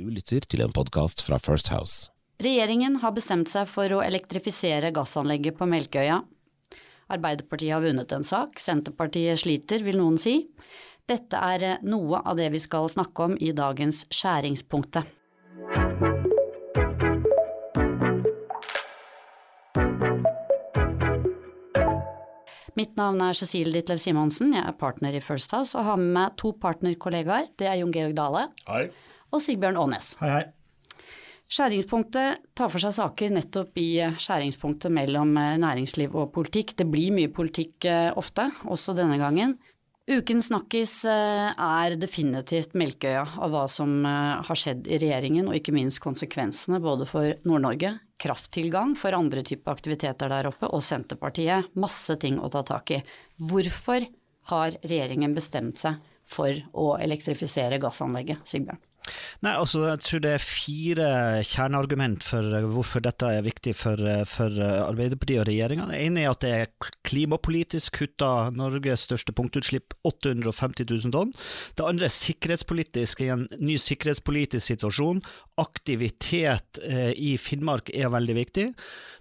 Du lytter til en podkast fra First House. Regjeringen har bestemt seg for å elektrifisere gassanlegget på Melkøya. Arbeiderpartiet har vunnet en sak, Senterpartiet sliter, vil noen si. Dette er noe av det vi skal snakke om i dagens Skjæringspunktet. Mitt navn er Cecilie Ditlev Simonsen, jeg er partner i First House og har med meg to partnerkollegaer. Det er Jon Georg Dale Hei. Og Sigbjørn Aanes. Hei, hei. Skjæringspunktet tar for seg saker nettopp i skjæringspunktet mellom eh, næringsliv og politikk. Det blir mye politikk eh, ofte, også denne gangen. Ukens snakkis eh, er definitivt Melkøya av hva som har skjedd i regjeringen, og ikke minst konsekvensene både for Nord-Norge, krafttilgang for andre typer aktiviteter der oppe, og Senterpartiet. Masse ting å ta tak i. Hvorfor har regjeringen bestemt seg for å elektrifisere gassanlegget, Sigbjørn? Nei, altså jeg tror det er fire kjerneargument for hvorfor dette er viktig for, for Arbeiderpartiet og regjeringa. Det ene er at det er klimapolitisk kutta Norges største punktutslipp 850 000 tonn. Det andre er sikkerhetspolitisk, i en ny sikkerhetspolitisk situasjon. Aktivitet eh, i Finnmark er veldig viktig.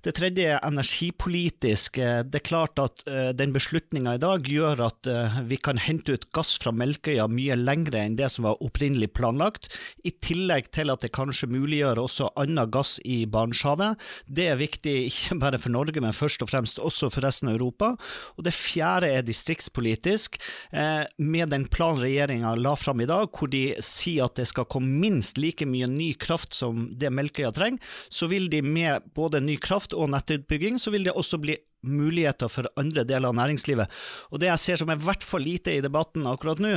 Det tredje er energipolitisk. Det er klart at eh, den beslutninga i dag gjør at eh, vi kan hente ut gass fra Melkøya mye lengre enn det som var opprinnelig planlagt i tillegg til at det kanskje muliggjør også annen gass i Barentshavet. Det er viktig ikke bare for Norge, men først og fremst også for resten av Europa. Og det fjerde er distriktspolitisk, eh, med den planen regjeringa la fram i dag, hvor de sier at det skal komme minst like mye ny kraft som det Melkøya trenger, så vil de med både ny kraft og nettutbygging, så vil det også bli muligheter for andre deler av næringslivet. Og Det jeg ser som er i hvert fall lite i debatten akkurat nå,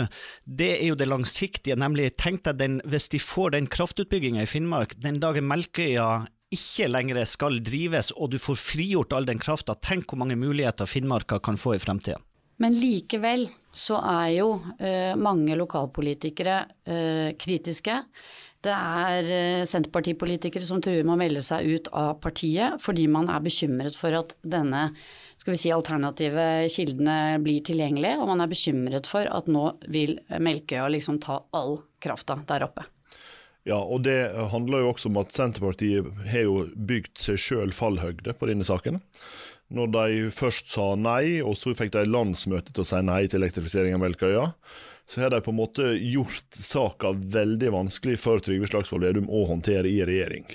det er jo det langsiktige. Nemlig, tenk deg den, hvis de får den kraftutbygginga i Finnmark, den dagen Melkøya ikke lenger skal drives og du får frigjort all den krafta, tenk hvor mange muligheter Finnmarka kan få i fremtida. Men likevel så er jo eh, mange lokalpolitikere eh, kritiske. Det er eh, Senterpartipolitikere som truer med å melde seg ut av partiet fordi man er bekymret for at denne skal vi si, alternative kildene blir tilgjengelige, og man er bekymret for at nå vil Melkøya liksom ta all krafta der oppe. Ja, og det handler jo også om at Senterpartiet har jo bygd seg sjøl fallhøgde på denne saken. Når de først sa nei, og så fikk de landsmøte til å si nei til elektrifisering av Melkøya, så har de på en måte gjort saka veldig vanskelig for Trygve Slagsvold Vedum å håndtere i regjering.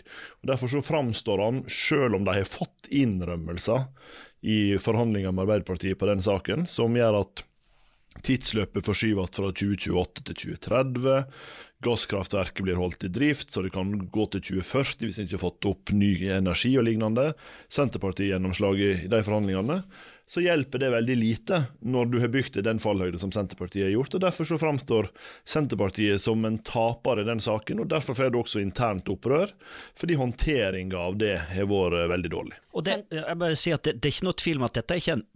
Og Derfor så framstår han, selv om de har fått innrømmelser i forhandlinger med Arbeiderpartiet på den saken, som gjør at Tidsløpet forskyves fra 2028 til 2030. Gasskraftverket blir holdt i drift, så det kan gå til 2040 hvis en ikke har fått opp ny energi og lignende. Senterpartiet gjennomslag i de forhandlingene. Så hjelper det veldig lite når du har bygd i den fallhøyde som Senterpartiet har gjort. og Derfor så framstår Senterpartiet som en taper i den saken, og derfor får det også internt opprør. Fordi håndteringa av det har vært veldig dårlig. Og det, jeg bare sier at det, det er ikke noe tvil om at dette er ikke en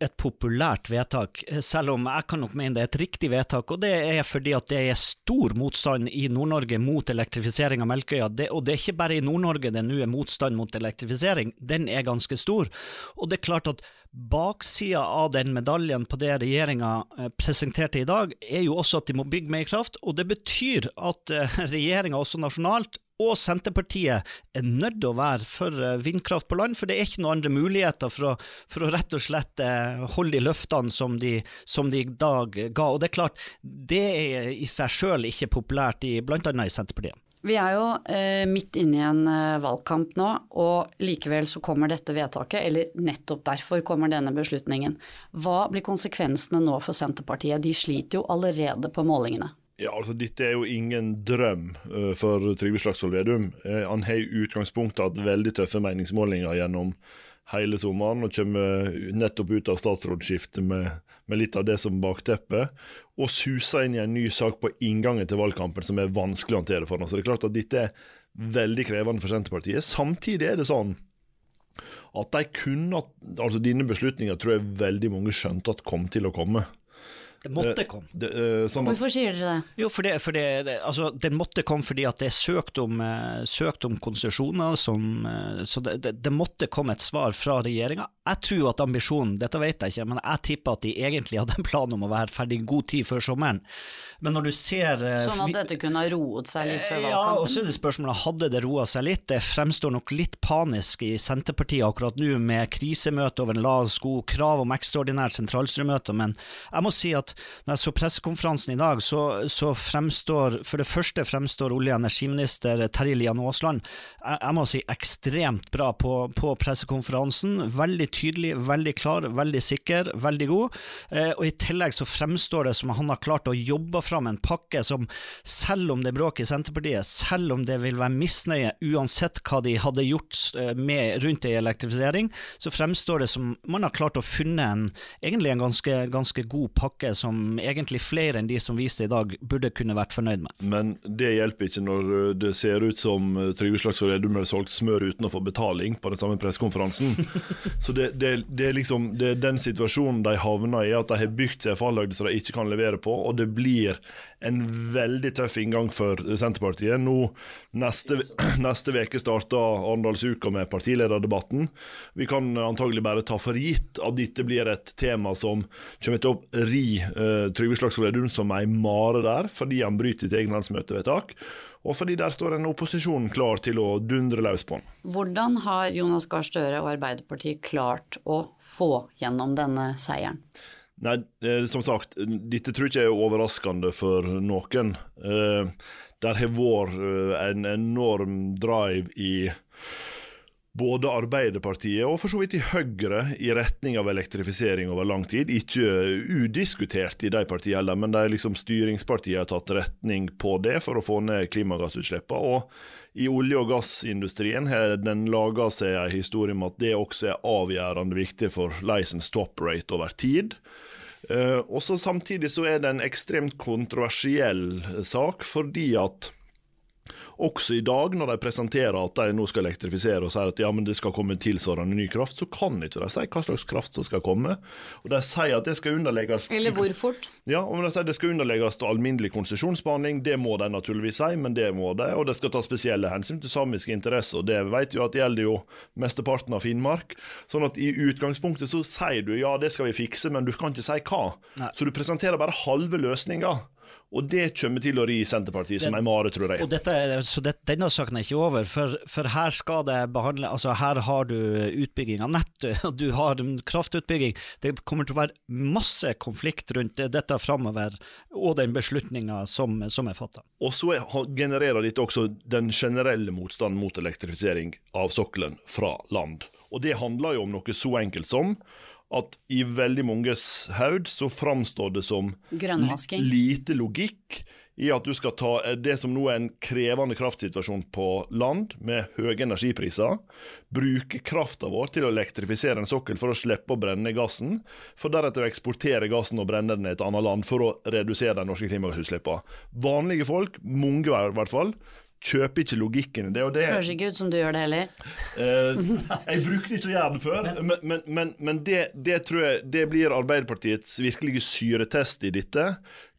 et populært vedtak, selv om jeg kan nok mene det er et riktig vedtak. og Det er fordi at det er stor motstand i Nord-Norge mot elektrifisering av Melkøya. Det, og det er ikke bare i Nord-Norge det nå er motstand mot elektrifisering, den er ganske stor. Og det er klart at baksida av den medaljen på det regjeringa eh, presenterte i dag, er jo også at de må bygge mer kraft. Og det betyr at eh, regjeringa også nasjonalt og Senterpartiet er nødt til å være for eh, vindkraft på land, for det er ikke noen andre muligheter for å, for å rett og slett eh, holde de løftene som de, som de i dag ga. Og det er klart, det er i seg sjøl ikke populært, i, annet i Senterpartiet. Vi er jo eh, midt inne i en eh, valgkamp nå, og likevel så kommer dette vedtaket, eller nettopp derfor kommer denne beslutningen. Hva blir konsekvensene nå for Senterpartiet? De sliter jo allerede på målingene. Ja, altså Dette er jo ingen drøm uh, for Trygve Slagsvold Vedum. Uh, han har i utgangspunktet hatt veldig tøffe meningsmålinger gjennom hele sommeren, og kommer nettopp ut av statsrådsskiftet med, med, litt av det som bakteppe. Og suser inn i en ny sak på inngangen til valgkampen som er vanskelig å håndtere for ham. Så det er klart at dette er veldig krevende for Senterpartiet. Samtidig er det sånn at de kunne Altså dine beslutninger tror jeg veldig mange skjønte at kom til å komme. Det måtte komme. Det, uh, sånn Hvorfor sier dere det? Jo, for det, for det, det altså, Den måtte komme fordi at det er søkt om, uh, søkt om konsesjoner, uh, så det, det, måtte komme et svar fra regjeringa jeg tror at ambisjonen, dette vet jeg ikke, men jeg tipper at de egentlig hadde en plan om å være ferdig god tid før sommeren. Men når du ser eh, Sånn at dette kunne ha roet seg litt før valgkampen? ja, og så er det spørsmålet, hadde det roa seg litt? Det fremstår nok litt panisk i Senterpartiet akkurat nå, med krisemøte over en lav sko, krav om ekstraordinært sentralstyremøte, men jeg må si at når jeg så pressekonferansen i dag, så, så fremstår, for det første fremstår olje- og energiminister Terje Lian Aasland, jeg, jeg må si ekstremt bra på, på pressekonferansen, veldig tydelig, veldig klar, veldig sikker, veldig god, eh, og i tillegg så fremstår det som han har klart å jobbe fram en pakke som, selv om det er bråk i Senterpartiet, selv om det vil være misnøye uansett hva de hadde gjort eh, med, rundt ei elektrifisering, så fremstår det som man har klart å funne en, egentlig en ganske, ganske god pakke som egentlig flere enn de som viste i dag, burde kunne vært fornøyd med. Men det hjelper ikke når uh, det ser ut som Trygve Slagsvold Vedum har solgt smør uten å få betaling på den samme pressekonferansen. Så det, det, det, er liksom, det er den situasjonen de havner i, at de har bygd seg fallhøyde som de ikke kan levere på, og det blir en veldig tøff inngang for Senterpartiet. Nå Neste, neste veke starter Arendalsuka med partilederdebatten. Vi kan antagelig bare ta for gitt at dette blir et tema som kommer til å ri uh, Trygve Slagsvold Vedum som ei mare der, fordi han bryter sitt eget landsmøtevedtak. Og fordi der står en opposisjon klar til å dundre løs på den. Hvordan har Jonas Gahr Støre og Arbeiderpartiet klart å få gjennom denne seieren? Nei, eh, som sagt, dette tror jeg ikke er overraskende for noen. Eh, der har vært eh, en enorm drive i både Arbeiderpartiet og for så vidt i Høyre i retning av elektrifisering over lang tid. Ikke udiskutert i de partiene heller, men de liksom styringspartiene har tatt retning på det for å få ned klimagassutslippene. Og i olje- og gassindustrien har den laga seg en historie om at det også er avgjørende viktig for license top rate over tid. Uh, og Samtidig så er det en ekstremt kontroversiell sak, fordi at også i dag, når de presenterer at de nå skal elektrifisere og sier at ja, men det skal komme tilsvarende ny kraft, så kan ikke de si hva slags kraft som skal komme. Og De sier at det skal underlegges Eller hvor fort? Ja, og de sier det skal underlegges alminnelig konsesjonsbehandling. Det må de naturligvis si, men det må de. Og det skal ta spesielle hensyn til samiske interesser. og Det vet vi at gjelder jo mesteparten av Finnmark. Sånn at i utgangspunktet så sier du ja, det skal vi fikse, men du kan ikke si hva. Nei. Så du presenterer bare halve løsninga. Og det kommer til å ri Senterpartiet som en mare, tror jeg. Og dette, så det, denne saken er ikke over, for, for her skal det behandle Altså, her har du utbygging av nett, og du har kraftutbygging. Det kommer til å være masse konflikt rundt dette framover, og den beslutninga som, som er fatta. Og så er- genererer dette også den generelle motstanden mot elektrifisering av sokkelen fra land. Og det handler jo om noe så enkelt som at i veldig manges haud så framstår det som lite logikk i at du skal ta eh, det som nå er en krevende kraftsituasjon på land, med høye energipriser, bruke krafta vår til å elektrifisere en sokkel for å slippe å brenne gassen, for deretter å eksportere gassen og brenne den i et annet land for å redusere de norske klimagassutslippene. Vanlige folk, mange i hvert fall, kjøper ikke logikken i det. og det Høres ikke ut som du gjør det heller. Eh, jeg brukte ikke å gjøre det før, men, men, men, men det, det tror jeg det blir Arbeiderpartiets virkelige syretest i dette.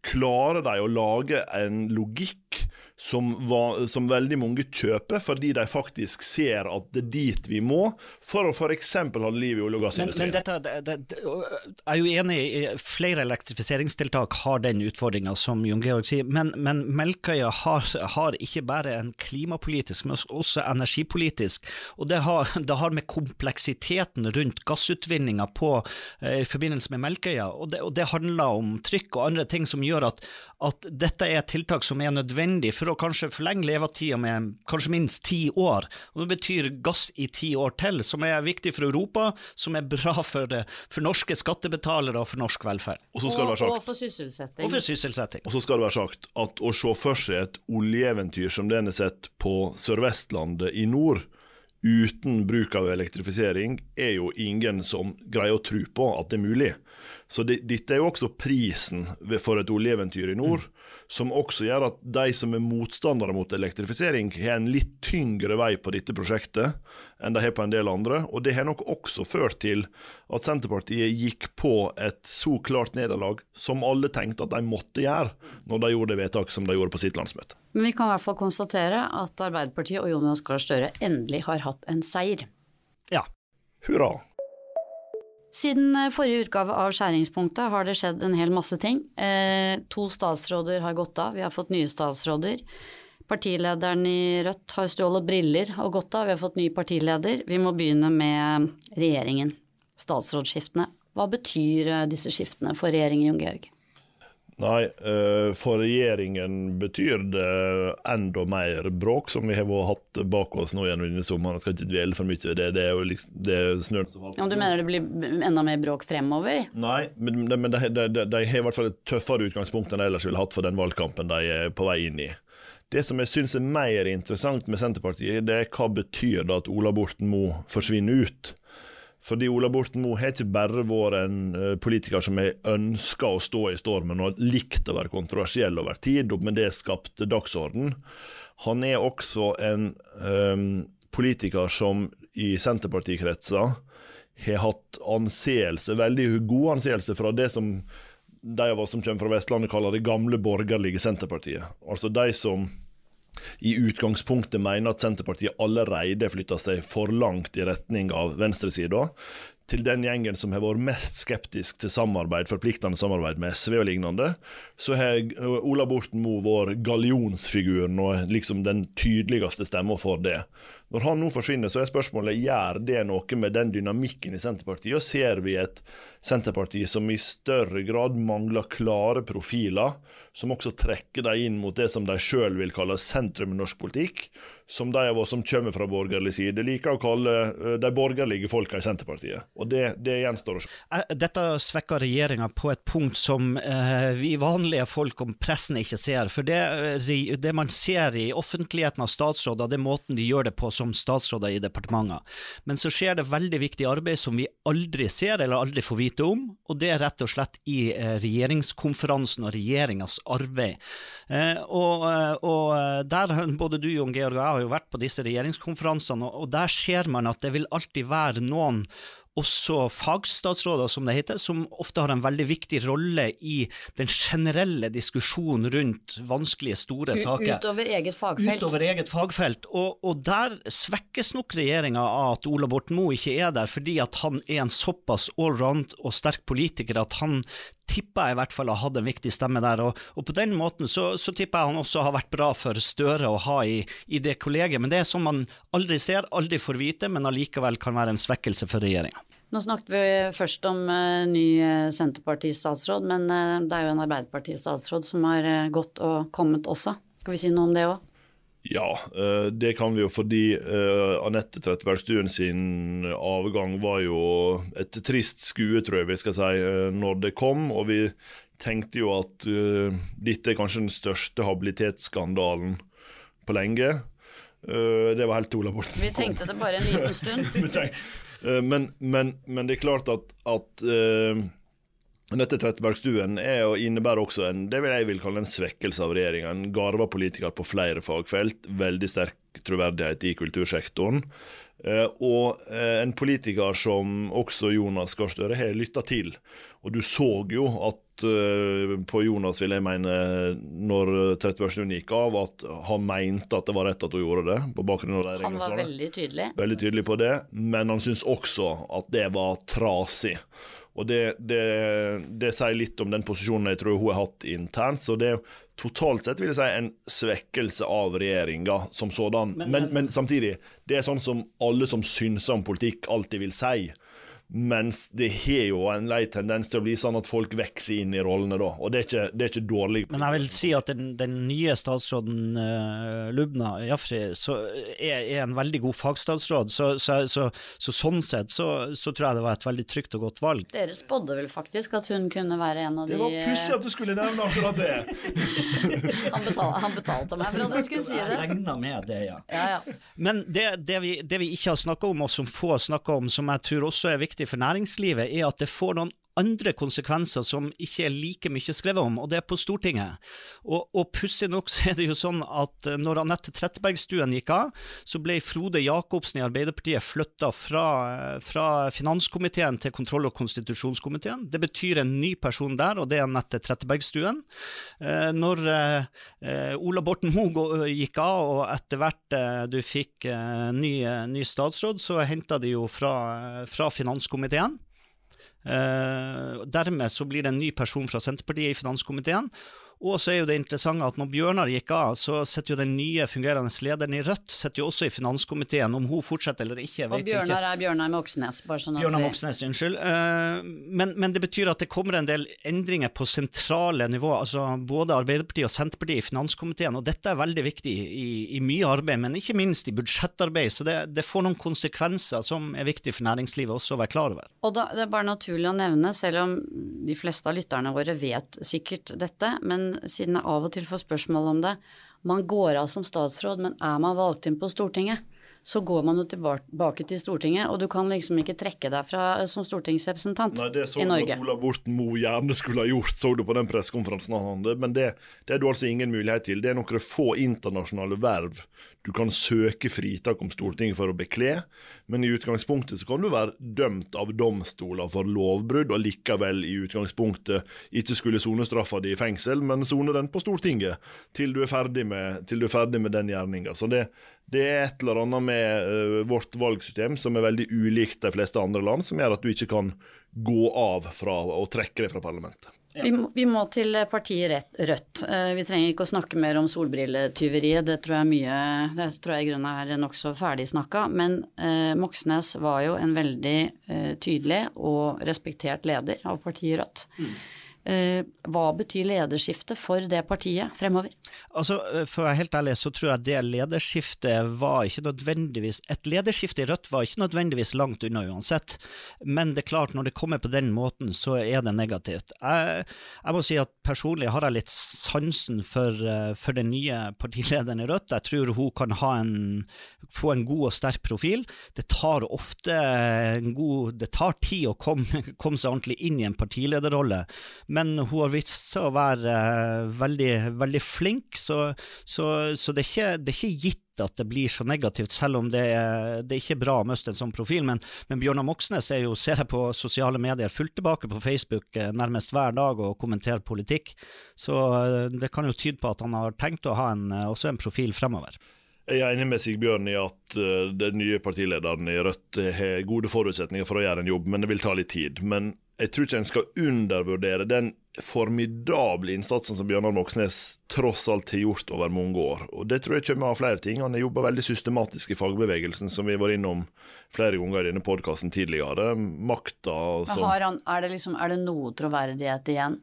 Klarer de å lage en logikk som, var, som veldig mange kjøper, fordi de faktisk ser at det er dit vi må for å f.eks. ha liv i olje- og Men, men dette, det, det, det, jeg er jo enig i flere elektrifiseringstiltak har den utfordringa, som Jon Georg sier, men, men Melkøya har, har ikke bare en klimapolitisk, men også energipolitisk. Og det har, det har med kompleksiteten rundt gassutvinninga på eh, i forbindelse med Melkøya, og det, og det handler om trykk og andre ting som gjør at, at dette er et tiltak som er nødvendig for å kanskje forlenge levetida med kanskje minst ti år. Og Det betyr gass i ti år til, som er viktig for Europa, som er bra for, det- for norske skattebetalere og for norsk velferd. Og så skal det være Og, og for sysselsetting. Og for sysselsetting. Og så skal det være sagt at å se for seg et oljeeventyr som det en har sett på Sør-Vestlandet i nord, uten bruk av elektrifisering, er jo ingen som greier å tro på at det er mulig. Så det, dette er jo også prisen for et oljeeventyr i nord, som også gjør at de som er motstandere mot elektrifisering, har en litt tyngre vei på dette prosjektet enn de har på en del andre. Og det har nok også ført til at Senterpartiet gikk på et så klart nederlag som alle tenkte at de måtte gjøre når de gjorde det vedtaket som de gjorde på sitt landsmøte. Men vi kan i hvert fall konstatere at Arbeiderpartiet og Jonas Gahr Støre endelig har hatt en seier. Ja. Hurra. Siden eh, forrige utgave av Skjæringspunktet har det skjedd en hel masse ting. Eh, to statsråder har gått av, vi har fått nye statsråder. Partilederen i Rødt har stjålet briller og gått av, vi har fått ny partileder. Vi må begynne med regjeringen, statsrådsskiftene. Hva betyr eh, disse skiftene for regjeringen, Jon Georg? Nei, eh, for regjeringen betyr det enda mer bråk, som vi har hatt bak oss nå gjennom denne sommeren. Jeg skal ikke dvele for mye det. Det er jo liksom, det er snøen som faller. Ja, du mener det blir enda mer bråk fremover? Nei, men, men de, de, de, de, har i hvert fall et tøffere utgangspunkt enn de ellers ville hatt for den valgkampen de er på vei inn i. Det som jeg syns er mer interessant med Senterpartiet, det er hva betyr det at Ola Borten Moe forsvinner ut. Fordi Ola Borten Moe har ikke bare vært en eh, politiker som har ønska å stå i stormen og likt å være kontroversiell over tid, og med det skapte dagsorden. Han er også en um, politiker som i Senterpartikretser har hatt anseelse, veldig god anseelse fra det som de av oss som kommer fra Vestlandet kaller det gamle borgerlige Senterpartiet. Altså de som i utgangspunktet mener at Senterpartiet allerede flytta seg for langt i retning av venstresida, til den gjengen som har vært mest skeptisk til samarbeid, forpliktende samarbeid med SV og lignende, så har Ola Borten Moe vært gallionsfiguren og liksom den tydeligste stemma for det. Når han nå forsvinner, så er spørsmålet gjør det noe med den dynamikken i Senterpartiet, og ser vi et Senterparti som i større grad mangler klare profiler, som også trekker dem inn mot det som de sjøl vil kalle sentrum i norsk politikk, som de av oss som kommer fra borgerlig side liker å kalle eh, de borgerlige folka i Senterpartiet. Og det, det gjenstår å se. Eh, dette svekker regjeringa på et punkt som eh, vi vanlige folk om pressen ikke ser. For det, eh, det man ser i offentligheten av statsråder, det er måten de gjør det på som statsråder i departementer. Men så skjer det veldig viktig arbeid som vi aldri ser eller aldri får vite om, og det er rett og slett i eh, regjeringskonferansen og regjeringas arbeid. Eh, og, og, der, både du Jon Georg og jeg har jo vært på disse regjeringskonferansene, og der ser man at det vil alltid være noen også fagstatsråder, som det heter, som ofte har en veldig viktig rolle i den generelle diskusjonen rundt vanskelige, store saker. Utover eget fagfelt. Utover eget fagfelt. Og, og der svekkes nok regjeringa av at Ola Borten Moe ikke er der, fordi at han er en såpass allround og sterk politiker at han tipper jeg i hvert fall har hatt en viktig stemme der. Og, og på den måten så, så, tipper jeg han også har vært bra for Støre å ha i, i det kollegiet. Men det er sånn man aldri ser, aldri får vite, men allikevel kan være en svekkelse for regjeringa. Nå snakket vi først om uh, ny uh, Senterparti-statsråd, men uh, det er jo en Arbeiderparti-statsråd som har gått og kommet også. Skal vi si noe om det òg? Ja, det kan vi jo fordi Anette Trettebergstuen sin avgang var jo et trist skue, tror jeg vi skal si, når det kom. Og vi tenkte jo at dette er kanskje den største habilitetsskandalen på lenge. det var helt Ola Borten. Vi tenkte det bare en liten stund. Eh, men, men, men, det er klart at, at dette Trettebergstuen er og innebærer også en det vil jeg vil kalle en svekkelse av regjeringa. En garva politiker på flere fagfelt, veldig sterk troverdighet i kultursektoren. Uh, og uh, en politiker som også Jonas Gahr Støre har lytta til. Og du så jo at på Jonas, vil jeg mene, når Trettebergstuen gikk av, at han mente at det var rett at hun gjorde det. på bakgrunn av det. Han var veldig tydelig. Veldig tydelig på det, men han syntes også at det var trasig. Og det, det, det, sier litt om den posisjonen jeg tror hun har hatt internt. Så det er totalt sett vil jeg si en svekkelse av regjeringa som sådan. Men, men, men, samtidig, det er sånn som alle som synser om politikk, alltid vil si. Mens det har jo en lei tendens til å bli sånn at folk vokser inn i rollene da, og det er ikke, det er ikke dårlig. Men jeg vil si at den, den nye statsråden uh, Lubna Jafri er, er, en veldig god fagstatsråd, så, så, så, så sånn sett så, tror jeg det var et veldig trygt og godt valg. Dere spådde vel faktisk at hun kunne være en av de Det var pussig at du skulle nevne akkurat det! han, betal, han, betalte meg for at jeg skulle si det. Jeg regna med det, ja. ja, ja. Men det, det, vi, det vi ikke har snakka om, og som få snakker om, som jeg tror også er viktig viktig for næringslivet, er at det får noen andre konsekvenser som ikke er like mye skrevet om, og det er på Stortinget. Og, og pussig nok så er det jo sånn at eh, når Anette Trettebergstuen gikk av, så ble Frode Jacobsen i Arbeiderpartiet flytta fra, eh, fra, finanskomiteen til kontroll- og konstitusjonskomiteen. Det betyr en ny person der, og det er Anette Trettebergstuen. Eh, når Ola Borten Moe gikk av, og etter hvert du fikk ny, ny, statsråd, så henta de jo fra, fra finanskomiteen. Uh, dermed så blir det en ny person fra Senterpartiet i finanskomiteen. Og så er jo det interessante at når Bjørnar gikk av, så sitter jo den nye fungerende lederen i Rødt sitter jo også i finanskomiteen. Om hun fortsetter eller ikke, vet Og Bjørnar er Bjørnar Moxnes, bare sånn at Bjørnar. Moxnes, unnskyld. Uh, men, men, det betyr at det kommer en del endringer på sentrale nivå. Altså både Arbeiderpartiet og Senterpartiet i finanskomiteen, og dette er veldig viktig i, i mye arbeid, men ikke minst i budsjettarbeid. Så det, det, får noen konsekvenser som er viktig for næringslivet også å være klar over. Og da, Det er bare naturlig å nevne, selv om de fleste av lytterne våre vet sikkert dette, men siden jeg av og til får spørsmål om det. Man går av som statsråd, men er man valgt inn på Stortinget? Så går man jo tilbake til Stortinget, og du kan liksom ikke trekke deg fra som stortingsrepresentant i Norge. Nei, det så du at Ola Borten Moe gjerne skulle ha gjort, så du på den pressekonferansen han hadde. Men det, det er du altså ingen mulighet til. Det er noen få internasjonale verv du kan søke fritak om Stortinget for å bekle, men i utgangspunktet så kan du være dømt av domstoler for lovbrudd, og likevel i utgangspunktet ikke skulle sone straffa di i fengsel, men sone den på Stortinget til du er ferdig med, du er ferdig med den gjerninga. Så det, det er et eller annet med uh, vårt valgsystem som er veldig ulikt de fleste andre land, som gjør at du ikke kan gå av fra og trekke deg fra parlamentet. Ja. Vi, må, vi, må, til partiet Rødt. Uh, vi trenger ikke å snakke mer om solbrilletyveriet, det tror jeg mye Det tror jeg i grunnen er nokså ferdig snakka. Men uh, Moxnes var jo en veldig tydelig og respektert leder av partiet Rødt. Mm. Eh, hva betyr lederskiftet for det partiet fremover? Altså, eh, For å være helt ærlig, så tror jeg det lederskiftet var ikke nødvendigvis Et lederskifte i Rødt var ikke nødvendigvis langt unna uansett, men det er klart, når det kommer på den måten, så er det negativt. Jeg, jeg må si at personlig har jeg litt sansen for, eh, for den nye partilederen i Rødt. Jeg tror hun kan en, få en god og sterk profil. Det tar ofte en god Det tar tid å komme, komme seg ordentlig inn i en partilederrolle. Men hun har vist seg å være uh, veldig, veldig, flink, så, så, så det, er ikke, det, er ikke, gitt at det blir så negativt, selv om det er, det er ikke bra å miste en sånn profil. Men, men Bjørnar Moxnes er jo, ser jeg på sosiale medier, fullt tilbake på Facebook uh, nærmest hver dag og kommenterer politikk, så uh, det kan jo tyde på at han har tenkt å ha en, også en profil fremover. Jeg er enig med Sigbjørn i at den nye partilederen i Rødt har gode forutsetninger for å gjøre en jobb, men det vil ta litt tid. Men jeg tror ikke en skal undervurdere den formidable innsatsen som Bjørnar Moxnes tross alt har gjort over mange år. Og Det tror jeg kommer av flere ting. Han har jobba veldig systematisk i fagbevegelsen, som vi var innom flere ganger i denne podkasten tidligere. Makta som han, er, det liksom, er det noe troverdighet igjen?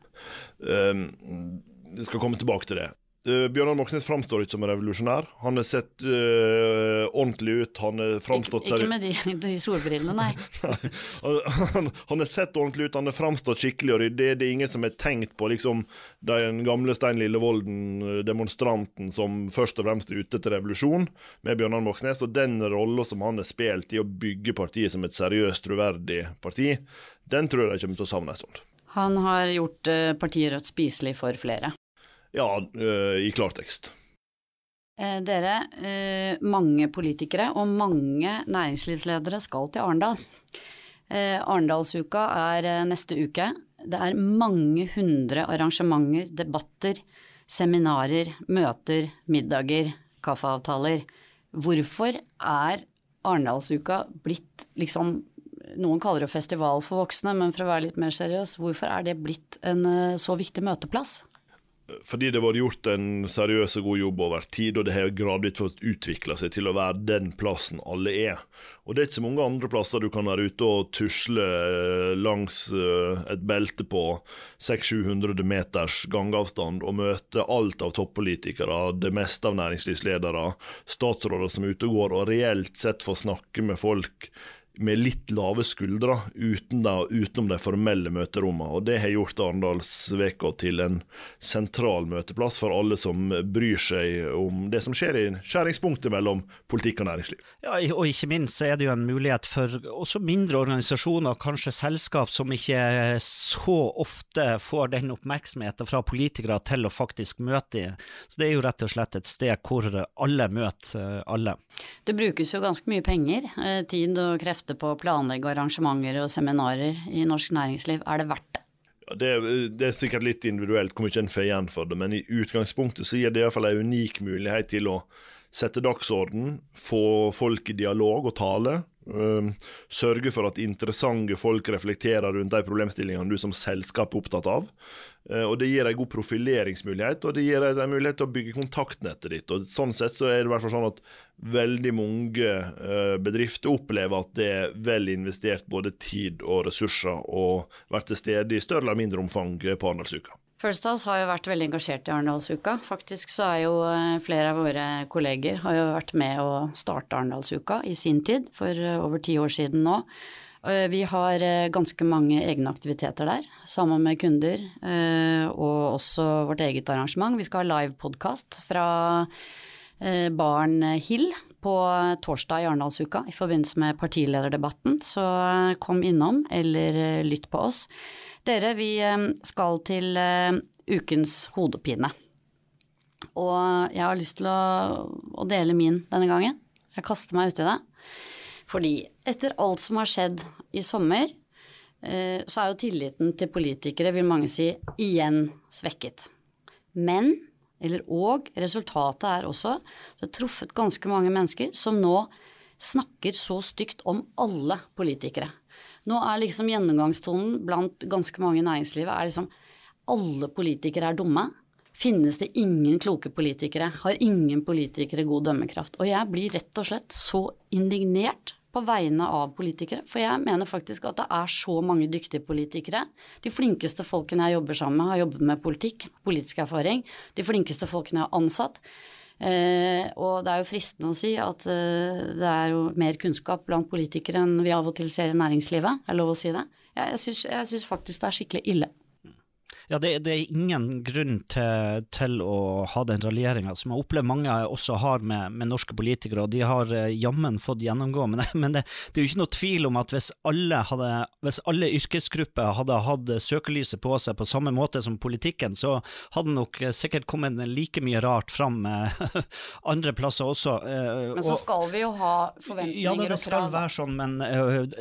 Um, jeg skal komme tilbake til det. Uh, Bjørnar Moxnes framstår ikke som en revolusjonær. Han har sett uh, ordentlig ut. Han har framstått Ikke, ikke med de, de solbrillene, nei. han, han, har sett ordentlig ut, han har framstått skikkelig og ryddig. Det er ingen som har tenkt på liksom den gamle Stein Lillevolden-demonstranten som først og fremst er ute til revolusjon, med Bjørnar Moxnes. Og den rolla som han har spilt i å bygge partiet som et seriøst, troverdig parti, den tror jeg kommer til å savne en stund. Han har gjort partiet Rødt spiselig for flere. Ja, uh, i klartekst. Eh, dere, eh, mange politikere og mange næringslivsledere skal til Arendal. Eh, Arendalsuka er eh, neste uke. Det er mange hundre arrangementer, debatter, seminarer, møter, middager, kaffeavtaler. Hvorfor er Arendalsuka blitt liksom noen kaller det festival for voksne, men for å være litt mer seriøs, hvorfor er det blitt en eh, så viktig møteplass? Fordi det har vært gjort en seriøs og god jobb over tid, og det har gradvis fått utvikla seg til å være den plassen alle er. Og det er ikke så mange andre plasser du kan være ute og tusle eh, langs eh, et belte på 600-700 meters gangavstand og møte alt av toppolitikere, det meste av næringslivsledere, statsråder som er ute og går, og reelt sett få snakke med folk med litt lave skuldre uten da, utenom de formelle møterommene. Og det har gjort Arendalsveka til en sentral møteplass for alle som bryr seg om det som skjer i skjæringspunktet mellom politikk og næringsliv. Ja, og ikke minst er det jo en mulighet for også mindre organisasjoner, kanskje selskap som ikke så ofte får den oppmerksomheten fra politikere til å faktisk møte i. Så det er jo rett og slett et sted hvor alle møter alle. Det brukes jo ganske mye penger, eh, tid og krefter ofte på å planlegge arrangementer og seminarer i norsk næringsliv. Er det verdt det? Det, det, er sikkert litt individuelt hvor mye en får igjen for det, men i utgangspunktet så gir det iallfall en unik mulighet til å sette dagsorden, få folk i dialog og tale, sørge for at interessante folk reflekterer rundt de problemstillingene du som selskap er opptatt av. Uh, og Det gir en god profileringsmulighet, og det gir en mulighet til å bygge kontaktnettet ditt. og Sånn sett så er det i hvert fall sånn at veldig mange uh, bedrifter opplever at det er vel investert både tid og ressurser å være til stede i større eller mindre omfang på Arendalsuka. First House har jo vært veldig engasjert i Arendalsuka. Faktisk så er jo eh, flere av våre kolleger har jo vært med å starte Arendalsuka i sin tid, for eh, over ti år siden nå. Vi har eh, ganske mange egne aktiviteter der, sammen med kunder, og også vårt eget arrangement. Vi skal ha live-podkast fra Barn Hill på torsdag i Arendalsuka i forbindelse med partilederdebatten, så kom innom eller lytt på oss. Dere, vi eh, skal til eh, ukens hodepine. Og jeg har lyst til å, å dele min denne gangen. Jeg kaster meg uti det. Fordi etter alt som har skjedd i sommer, eh, så er jo tilliten til politikere, vil mange si, igjen svekket. Men, eller og, resultatet er også det har truffet ganske mange mennesker som nå snakker så stygt om alle politikere. Nå er liksom gjennomgangstonen blant ganske mange i næringslivet er liksom alle politikere er dumme. Finnes det ingen kloke politikere? Har ingen politikere god dømmekraft? Og jeg blir rett og slett så indignert på vegne av politikere. For jeg mener faktisk at det er så mange dyktige politikere. De flinkeste folkene jeg jobber sammen med, har jobbet med politikk, politisk erfaring. De flinkeste folkene jeg har ansatt. Eh, og det er jo fristende å si at eh, det er jo mer kunnskap blant politikere enn vi av og til ser i næringslivet, er lov å si det? Jeg, jeg syns faktisk det er skikkelig ille. Ja, det, det, er ingen grunn til, til å ha den raljeringa som jeg opplever mange også har med, med, norske politikere, og de har eh, jammen fått gjennomgå. Men, men det, det, er jo ikke noe tvil om at hvis alle, hadde, hvis alle yrkesgrupper hadde hatt søkelyset på seg på samme måte som politikken, så hadde nok sikkert kommet like mye rart fram andre plasser også. Eh, men så skal vi jo ha forventninger ja, det, det skal være sånn, men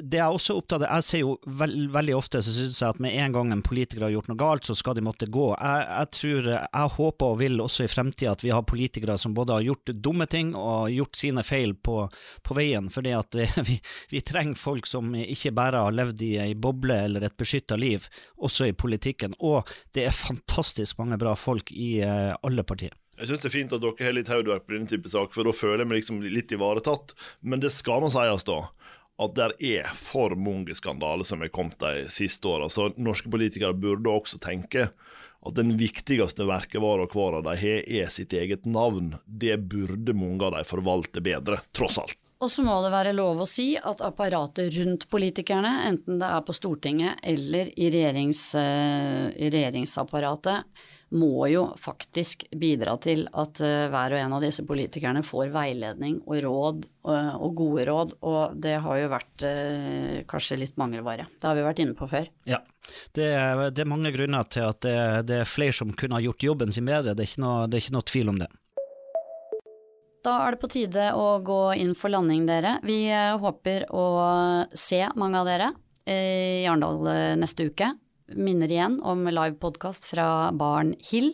det er også opptatt av Jeg ser jo veld, veldig ofte så synes jeg at med en gang en politiker har gjort noe galt, så skal de måtte gå. Jeg, jeg, tror, jeg håper og vil også i fremtida at vi har politikere som både har gjort dumme ting og gjort sine feil på, på veien. fordi at vi, vi, trenger folk som ikke bare har levd i ei boble eller et beskytta liv, også i politikken. Og det er fantastisk mange bra folk i uh, alle partier. Jeg syns det er fint at dere har litt hodeverk på denne type sak, for da føler jeg meg liksom litt ivaretatt. Men det skal nå sies, da at det er for mange skandaler som er kommet de siste åra. Så norske politikere burde også tenke at den viktigste verkevara hver av de har, er sitt eget navn. Det burde mange av de forvalte bedre, tross alt. Og så må det være lov å si at apparatet rundt politikerne, enten det er på Stortinget eller i, regjerings, uh, i regjeringsapparatet, må jo faktisk bidra til at uh, hver og en av disse politikerne får veiledning og råd uh, og gode råd, og det har jo vært uh, kanskje litt mangelvare. Det har vi vært inne på før. Ja, det er, det er mange grunner til at det, det, er flere som kunne ha gjort jobben sin bedre, det er ikke noe, det er ikke noe tvil om det. Da er det på tide å gå inn for landing, dere. Vi håper å se mange av dere i Arendal neste uke minner igjen om livepodkast fra Barn Hill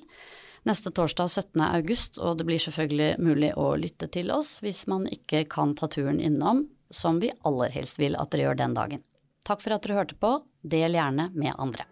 neste torsdag 17. august, og det blir selvfølgelig mulig å lytte til oss hvis man ikke kan ta turen innom, som vi aller helst vil at dere gjør den dagen. Takk for at dere hørte på, del gjerne med andre.